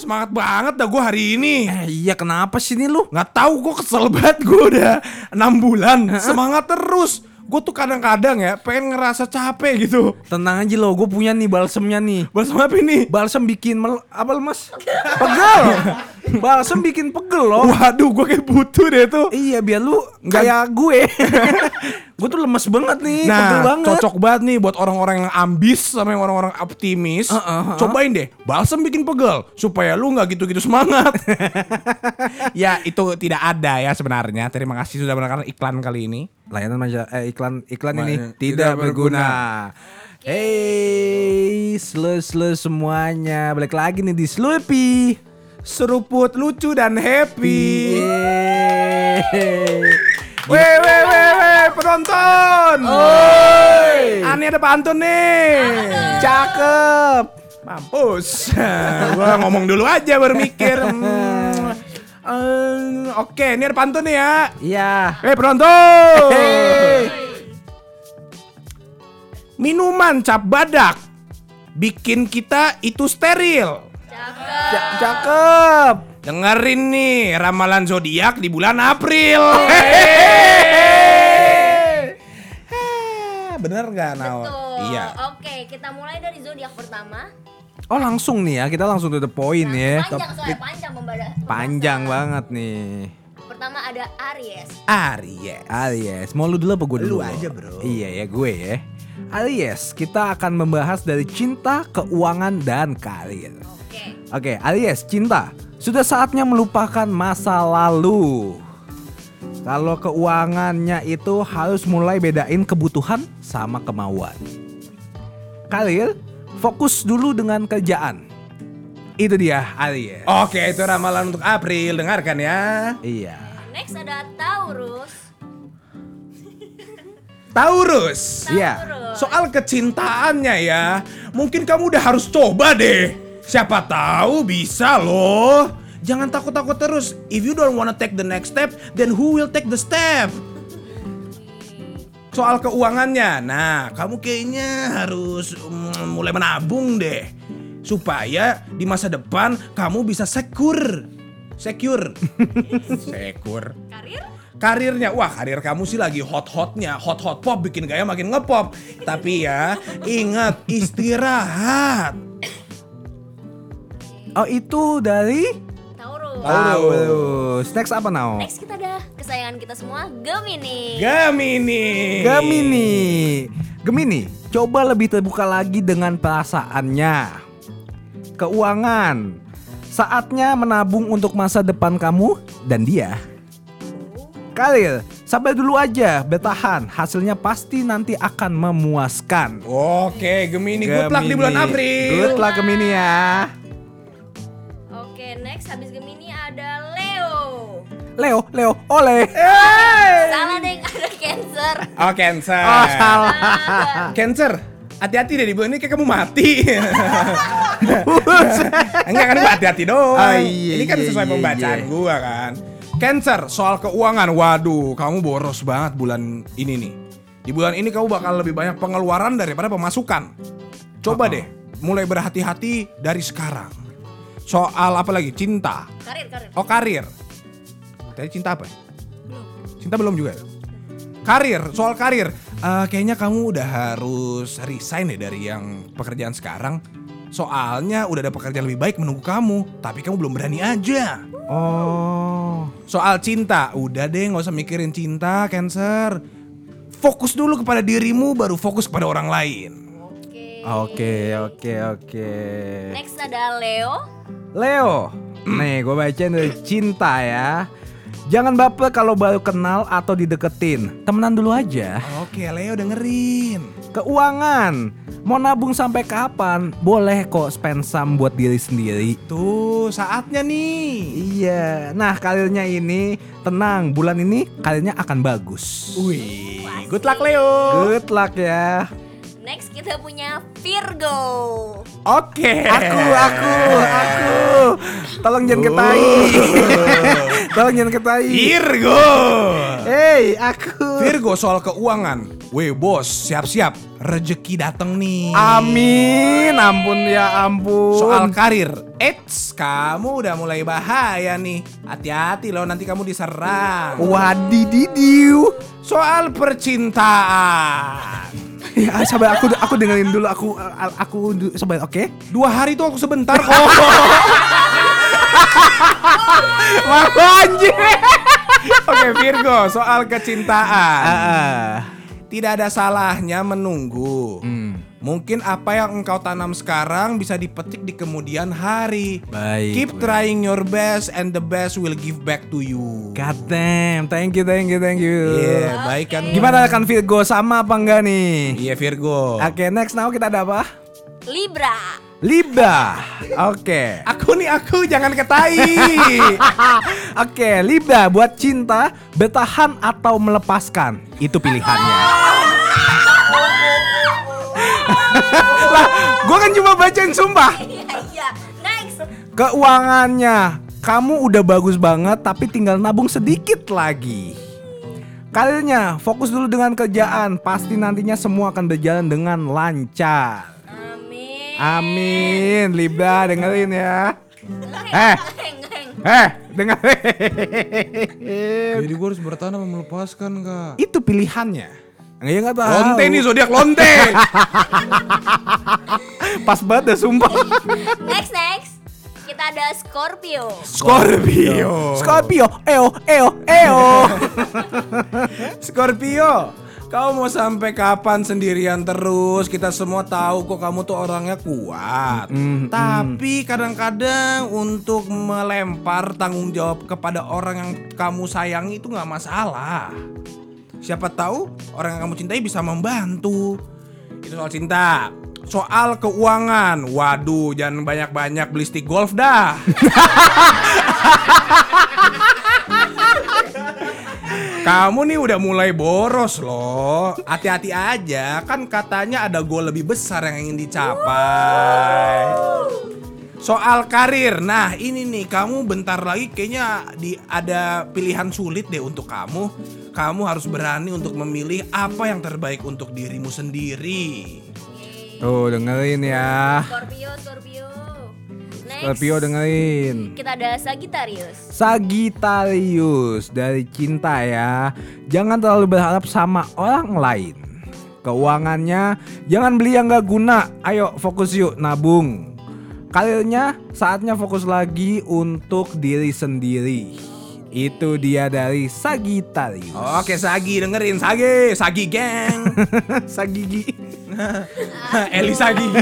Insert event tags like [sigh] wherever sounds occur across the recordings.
semangat banget dah gue hari ini. Eh iya kenapa sih ini lu? Nggak tahu gue kesel banget gue udah enam bulan semangat terus. Gue tuh kadang-kadang ya pengen ngerasa capek gitu. Tenang aja lo, gue punya nih balsemnya nih. Balsam apa ini? Balsem bikin mel apa lemas? [laughs] Pegel. Balsem bikin pegel loh. Waduh, gue kayak butuh deh tuh. Iya biar lu kayak gue. [laughs] gue tuh lemes banget nih, pegel Nah, banget. cocok banget nih buat orang-orang yang ambis sama yang orang-orang optimis. Uh, uh, uh. Cobain deh, balsam bikin pegel supaya lu nggak gitu-gitu semangat. [laughs] ya, itu tidak ada ya sebenarnya. Terima kasih sudah mendengarkan iklan kali ini. Layanan maja eh iklan iklan Ma- ini tidak, tidak berguna. berguna. Hey, selu-selu semuanya. Balik lagi nih di Slurpee. Seruput lucu dan happy. Yeay. Weh, weh, weh, weh, penonton. Oi. Ani ada pantun nih. Cakep. Mampus. [laughs] Gua ngomong dulu aja baru mikir. Hmm. Eh, Oke, ini ada pantun nih ya. Iya. Eh penonton. Hey. Minuman cap badak bikin kita itu steril. Ja- Cakep. Dengerin nih ramalan zodiak di bulan April. Bener gak Nao? Betul. Iya. Oke, kita mulai dari zodiak pertama. Oh langsung nih ya, kita langsung to the point Nah, ya. Panjang soalnya panjang pembada- Panjang banget nih. Pertama ada Aries. Aries. Alias, mau lu dulu apa gue dulu? Lu aja, bro. Iya ya, gue ya. Alias, kita akan membahas dari cinta, keuangan, dan karir. Oke. Oke, alias cinta. Sudah saatnya melupakan masa lalu. Kalau keuangannya itu harus mulai bedain kebutuhan sama kemauan. Karir, fokus dulu dengan kerjaan. Itu dia alias. Oke, itu ramalan untuk April. Dengarkan ya. Iya. Next ada Taurus. Taurus. Iya. Soal kecintaannya ya, mungkin kamu udah harus coba deh. Siapa tahu bisa loh. Jangan takut-takut terus. If you don't wanna take the next step, then who will take the step? Soal keuangannya, nah kamu kayaknya harus mm, mulai menabung deh. Supaya di masa depan kamu bisa secure. Secure. [laughs] secure Karir? karirnya wah karir kamu sih lagi hot hotnya hot hot pop bikin gaya makin ngepop tapi ya ingat istirahat Oh itu dari Taurus. Taurus. Next apa now? Next kita ada kesayangan kita semua Gemini. Gemini Gemini. Gemini, coba lebih terbuka lagi dengan perasaannya. Keuangan. Saatnya menabung untuk masa depan kamu dan dia. Karir, sabar dulu aja, bertahan. Hasilnya pasti nanti akan memuaskan. oke Gemini good luck di bulan Gemini. April Good luck Gemini ya. Oke, next habis Gemini ada Leo. Leo, Leo, oleh. Salah deh, [laughs] ada Cancer. oh Cancer Oh, salah. Cancer hati-hati deh di bulan ini kayak kamu mati [laughs] enggak kan hati-hati doang Ah, iya, ini kan iya, sesuai iya, pembacaan iya. gua kan Cancer soal keuangan waduh kamu boros banget bulan ini nih di bulan ini kamu bakal lebih banyak pengeluaran daripada pemasukan coba Uh-uh. deh mulai berhati-hati dari sekarang soal apa lagi? Cinta. Karir, karir. oh karir. Tadi cinta apa? Cinta belum juga? Karir soal karir. Eh, kayaknya kamu udah harus resign deh dari yang pekerjaan sekarang. Soalnya udah ada pekerjaan lebih baik menunggu kamu tapi kamu belum berani aja. Oh. soal cinta udah deh nggak usah mikirin cinta cancer. Fokus dulu kepada dirimu baru fokus kepada orang lain. Oke. Oke, oke, oke. Next ada Leo. Leo, nih gue bacain dari cinta ya. Jangan baper kalau baru kenal atau dideketin. Temenan dulu aja. oke Leo dengerin Keuangan, mau nabung sampai kapan? Boleh kok spend some buat diri sendiri. tuh saatnya nih Iya, nah karirnya ini tenang. Bulan ini karirnya akan bagus. wih good luck Leo Good luck ya. Kita punya Virgo. oke Aku, aku, aku. Tolong jangan ketai. [laughs] Tolong jangan ketai. Virgo Hey, aku. Virgo soal keuangan Weh bos, siap-siap. Rezeki dateng nih. Amin, ampun ya ampun. Soal karir, eits, kamu udah mulai bahaya nih. Hati-hati loh, nanti kamu diserang. Wadididiu. Soal percintaan. Ya, [laughs] sabar aku aku dengerin dulu aku aku sabar, oke? Dua hari tuh aku sebentar kok. [laughs] Malu anjing. Oke Virgo, soal kecintaan. Ah. Tidak ada salahnya menunggu. Hmm. Mungkin apa yang engkau tanam sekarang bisa dipetik di kemudian hari. Baik, Keep trying your best and the best will give back to you. God damn, thank you, thank you, thank you. Iya, baik kan? Gimana kan Virgo sama apa enggak nih? Iya Virgo. Oke, next now kita ada apa? Libra. Libra. Oke. Aku nih aku jangan ketai. [laughs] Oke, Libra buat cinta, bertahan atau melepaskan. Itu pilihannya. [laughs] [laughs] lah, gue kan cuma bacain sumpah. Iya, iya. Next. Keuangannya, kamu udah bagus banget tapi tinggal nabung sedikit lagi. Karirnya, fokus dulu dengan kerjaan, pasti nantinya semua akan berjalan dengan lancar. Amin. Amin, Libra dengerin ya. Eh, eh, dengerin. Jadi gue harus bertahan sama melepaskan kak. Itu pilihannya. Enggak ya nggak tahu. Lonte nih zodiak lonte. [laughs] Pas banget deh sumpah. Next, next. Kita ada Scorpio. Scorpio. Scorpio, eo, eo, eo. [laughs] Scorpio. Kau mau sampai kapan sendirian terus? Kita semua tahu kok kamu tuh orangnya kuat. Mm, Tapi kadang-kadang untuk melempar tanggung jawab kepada orang yang kamu sayangi itu nggak masalah. Siapa tahu orang yang kamu cintai bisa membantu. Itu soal cinta. Soal keuangan, waduh jangan banyak-banyak beli stick golf dah. [laughs] Kamu nih udah mulai boros loh. Hati-hati aja, kan katanya ada gol lebih besar yang ingin dicapai. Soal karir, nah ini nih kamu bentar lagi kayaknya di ada pilihan sulit deh untuk kamu. Kamu harus berani untuk memilih apa yang terbaik untuk dirimu sendiri. Tuh dengerin ya. Scorpio, Scorpio. Next. Scorpio dengerin. Kita ada Sagittarius. Sagittarius dari cinta ya. Jangan terlalu berharap sama orang lain. Keuangannya jangan beli yang gak guna. Ayo fokus yuk nabung. Karirnya saatnya fokus lagi untuk diri sendiri. Itu dia dari Sagittarius. Oke Sagi dengerin Sagi, Sagi geng. [laughs] Sagigi. [laughs] Eli Sagi. [laughs]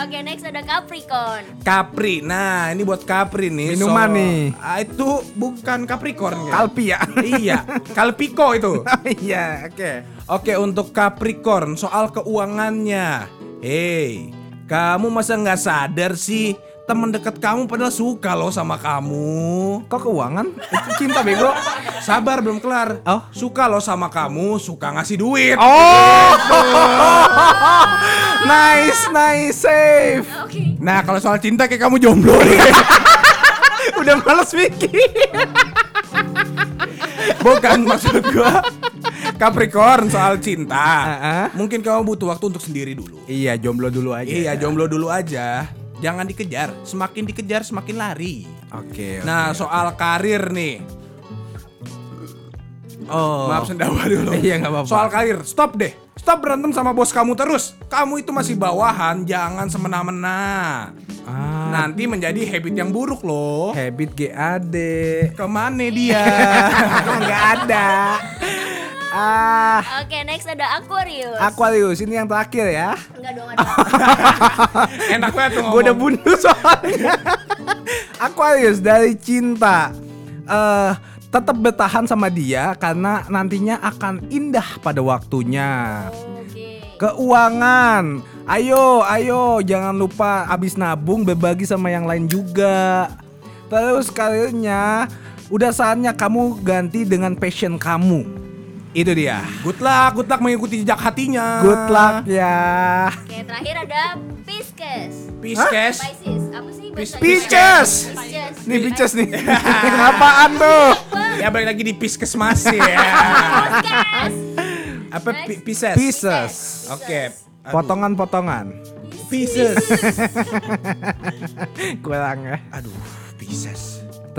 Oke, next ada Capricorn. Capri. Nah, ini buat Capri nih. Minuman nih. Ah, itu bukan Capricorn ya? Kalpi ya. iya, Kalpiko itu. Iya, oke. Oke, untuk Capricorn soal keuangannya. Hei, kamu masa nggak sadar sih? Temen deket kamu padahal suka loh sama kamu. Kok keuangan? Itu cinta bego. [laughs] Sabar belum kelar. Oh. Suka loh sama kamu, suka ngasih duit. Oh. [laughs] nice, nice, safe. Oke. Nah, kalau soal cinta kayak kamu jomblo nih. [laughs] Udah males mikir. Bukan maksud gua. Capricorn soal cinta. Ah, ah. Mungkin kamu butuh waktu untuk sendiri dulu. Iya, jomblo dulu aja. Iya, jomblo dulu aja. Jangan dikejar. Semakin dikejar semakin lari. Oke. Nah, soal karir nih. oh. Maaf sendawa dulu. [laughs] Iya, nggak apa-apa. Soal karir, stop deh. Stop berantem sama bos kamu terus. Kamu itu masih bawahan, jangan semena-mena. Ah, Nanti menjadi habit yang buruk loh. habit GAD. Ke mana dia? [laughs] Enggak ada. [laughs] Ah, Oke, next ada Aquarius. Aquarius ini yang terakhir ya. Enggak dong, [laughs] ada. Enak banget tuh Gue udah bunuh soalnya. Aquarius dari cinta. Eh, tetap bertahan sama dia karena nantinya akan indah pada waktunya. Oke. Keuangan. Ayo, ayo, jangan lupa abis nabung berbagi sama yang lain juga. Terus karirnya udah saatnya kamu ganti dengan passion kamu. Itu dia. Good luck, good luck mengikuti jejak hatinya. Good luck ya. Oke, terakhir ada Pisces. Pisces. Pisces. Apa sih bahasa Pisces. Pisces. Nih bitches nih. [laughs] Apaan tuh? Ya balik lagi di Piskesmas ya. Podcast. Apa pi- Pisces? Pieces. Oke. Potongan-potongan. Pisces. [laughs] Kurang ya. Aduh, Pisces.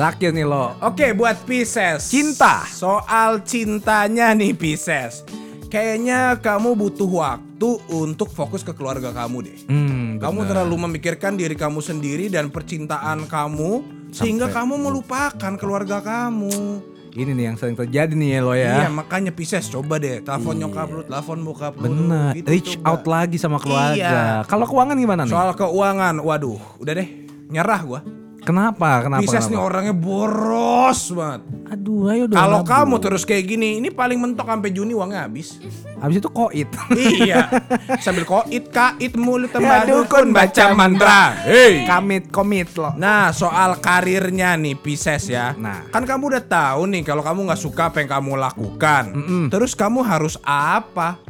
Terakhir nih lo. Oke, buat Pisces. Cinta. Soal cintanya nih Pisces. Kayaknya kamu butuh waktu untuk fokus ke keluarga kamu deh. Hmm, Kamu terlalu memikirkan diri kamu sendiri dan percintaan kamu sehingga kamu melupakan keluarga kamu. Ini nih yang sering terjadi nih ya lo Iya, ya. makanya Pisces coba deh telepon nyokap lu, telepon bokap lu. Bener. gitu Reach coba. out lagi sama keluarga. Iya. Kalau keuangan gimana nih? Soal keuangan, waduh, udah deh, nyerah gua. Kenapa? Kenapa? Pisces nih orangnya boros banget. Aduh, ayo dong. Kalau kamu terus kayak gini, ini paling mentok sampai Juni uangnya habis. Habis itu koit. iya, sambil koit kait mulut tembak dukun baca mantra. Hey. Kamit komit lo. Nah soal karirnya nih Pisces ya Nah. Kan kamu udah tahu nih kalau kamu nggak suka apa yang kamu lakukan Terus kamu harus apa?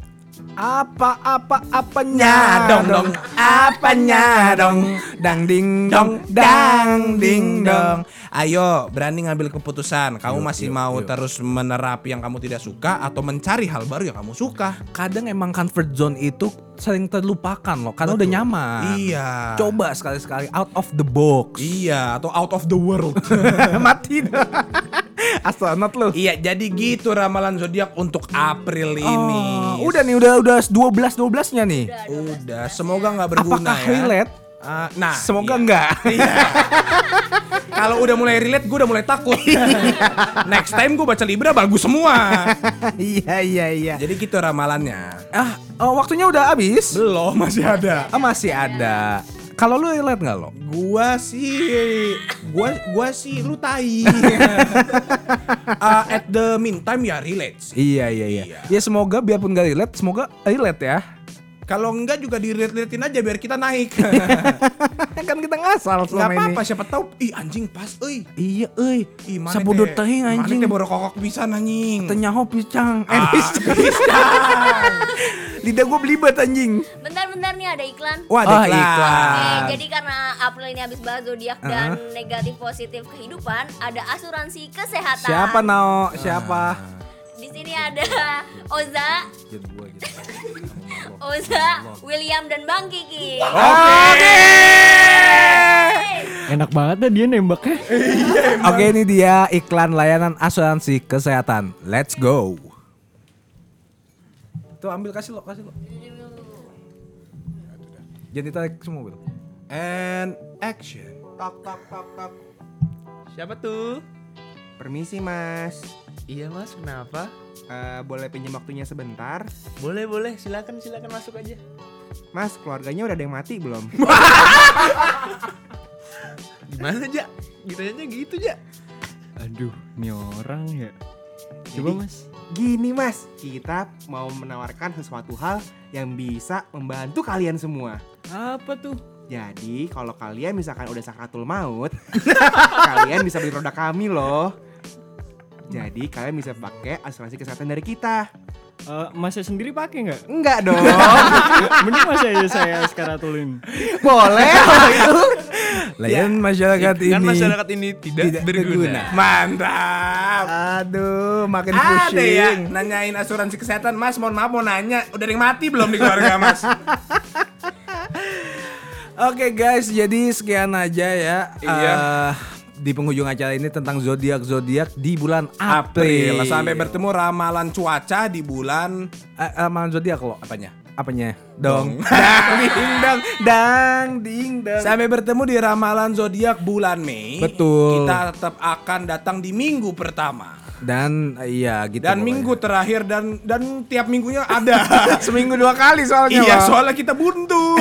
Apa apa apanya Ya dong. Dong Apanya dong? Dang ding Dong. Dang ding dong. Ayo berani ngambil keputusan. Kamu masih mau terus menerapi yang kamu tidak suka Atau mencari hal baru yang kamu suka? Kadang emang comfort zone itu sering terlupakan loh karena udah nyaman. Iya. Coba sekali-sekali out of the box. Iya atau out of the world. [laughs] Mati dah. [laughs] Astronot lu. Iya jadi gitu ramalan zodiak untuk April ini Oh, udah nih udah udah 12 12-nya nih. Udah, semoga nggak berguna Apakah ya. relate? Ah, nah, Semoga iya. enggak. [laughs] Iya. Kalau udah mulai relate, gue udah mulai takut. [laughs] Next time gue baca Libra bagus semua. iya iya iya. Jadi gitu ramalannya. Ah, oh, waktunya udah habis. Belum, masih ada. Ah, masih ada. Kalau lu relate nggak lo? Gua sih, gua gua sih lu tai. Ah, [laughs] at the meantime ya relate. sih. Iya iya iya. Ya semoga biarpun gak relate, semoga relate ya. Kalau enggak juga di relate aja biar kita naik. [laughs] kan kita ngasal Gak selama ini. apa-apa, siapa tahu. Ih anjing pas, euy. Iya, euy. Ih, mana Sabudut teh- anjing. Mana kokok pisan anjing. Tenyaho pisang. Eh, Ah, pisang. [laughs] Lidah gue belibet anjing. Bentar-bentar nih ada iklan. Wah, Oh, ada iklan. Oke, jadi karena April ini habis bahas zodiak dan negatif positif kehidupan, ada asuransi kesehatan. Siapa Nao? Siapa? Di sini ada Oza, [laughs] Oza, William dan Bang Kiki. Oke. Enak banget dah dia nembaknya. [laughs] Oke, ini dia iklan layanan asuransi kesehatan. Let's go. Tuh ambil kasih lo, kasih lo. Jangan ditarik semua bro. And action. Tok tok tok tok. Siapa tuh? Permisi mas. Iya mas, kenapa? Eh, boleh pinjam waktunya sebentar? Boleh boleh, silakan silakan masuk aja. Mas, keluarganya udah ada yang mati belum? [laughs] Gimana ja? Gitu aja gitu ja. Aduh, ini orang ya. Coba Jadi- mas. Gini mas, kita mau menawarkan sesuatu hal yang bisa membantu kalian semua. Apa tuh? Jadi kalau kalian misalkan udah sakratul maut, [laughs] kalian bisa beli produk kami loh. Jadi kalian bisa pakai asuransi kesehatan dari kita. Eh, masnya sendiri pakai nggak? Enggak [laughs] dong. Mending mas aja saya sekaratulin. Boleh [laughs] kalau itu. Layanan masyarakat ini. Kan masyarakat ini tidak, tidak berguna. berguna. Mantap. Aduh, makin Ada pusing. ya nanyain asuransi kesehatan Mas mohon maaf mau nanya Udah yang mati belum di keluarga mas [laughs] Oke guys, jadi sekian aja ya. Iya. eh, di penghujung acara ini tentang zodiak zodiak di bulan April April. Sampai bertemu ramalan cuaca di bulan Eh, ramalan zodiak lo Apanya? apanya? Dong. [laughs] ding dong. Dang ding dong. Sampai bertemu di ramalan zodiak bulan Mei Betul. Kita tetap akan datang di minggu pertama Dan iya gitu. Dan pokoknya. minggu terakhir dan dan tiap minggunya ada [laughs] seminggu dua kali soalnya. Iya Bang. soalnya kita buntu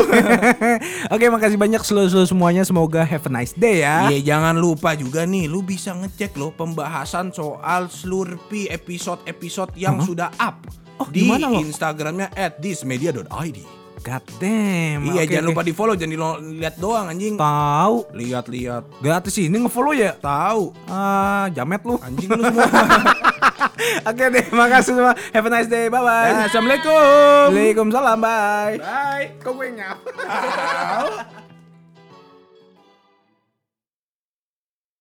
[laughs] Oke, makasih banyak seluruh semuanya. Semoga have a nice day ya. Iya jangan lupa juga nih lu bisa ngecek loh pembahasan soal Slurpee episode-episode yang sudah up Oh, di? Instagramnya at thismedia.id God damn. Iya Oke, jangan oke. lupa di follow jangan di lihat doang anjing Tahu. Lihat-lihat Gratis ini ngefollow ya? Tahu Ah, jamet lu. anjing lu [laughs] semua Oke deh, makasih semua. Have a nice day. Bye bye. Ya, Assalamualaikum Waalaikumsalam. Bye. Bye Kok gue nyap